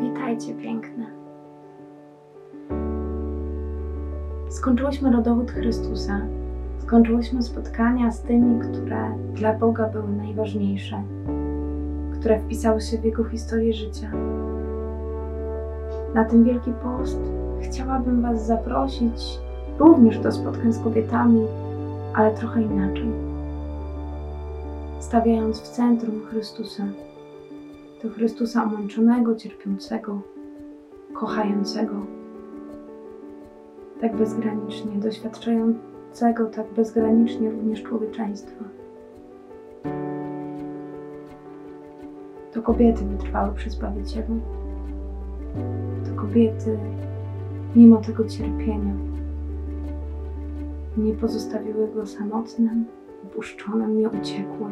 Witajcie piękne. Skończyłyśmy rodowód Chrystusa. Skończyłyśmy spotkania z tymi, które dla Boga były najważniejsze, które wpisały się w Jego historię życia. Na ten Wielki Post chciałabym Was zaprosić również do spotkań z kobietami, ale trochę inaczej. Stawiając w centrum Chrystusa, to Chrystusa omęczonego, cierpiącego, kochającego, tak bezgranicznie, doświadczającego tak bezgranicznie również człowieczeństwa. To kobiety wytrwały przy Zbawicielu. To kobiety, mimo tego cierpienia, nie pozostawiły go samotnym, opuszczonym, nie uciekły.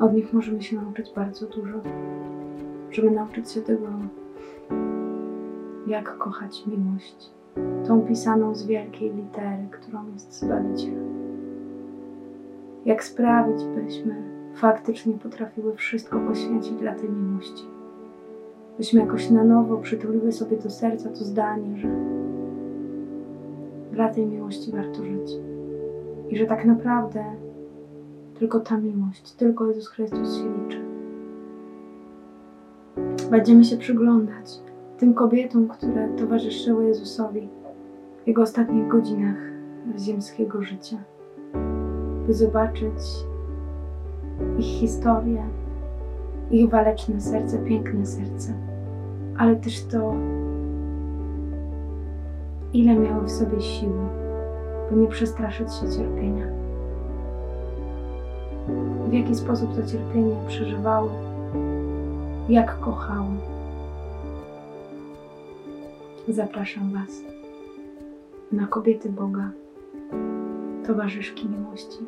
Od nich możemy się nauczyć bardzo dużo. Możemy nauczyć się tego, jak kochać miłość, tą pisaną z wielkiej litery, którą jest Zbawiciel. Jak sprawić, byśmy faktycznie potrafiły wszystko poświęcić dla tej miłości. Byśmy jakoś na nowo przytuliły sobie do serca to zdanie, że dla tej miłości warto żyć. I że tak naprawdę tylko ta miłość, tylko Jezus Chrystus się liczy. Będziemy się przyglądać tym kobietom, które towarzyszyły Jezusowi w Jego ostatnich godzinach ziemskiego życia, by zobaczyć ich historię, ich waleczne serce, piękne serce, ale też to, ile miały w sobie siły, by nie przestraszyć się cierpienia. W jaki sposób to cierpienie przeżywały, jak kochały. Zapraszam Was na kobiety Boga, towarzyszki miłości.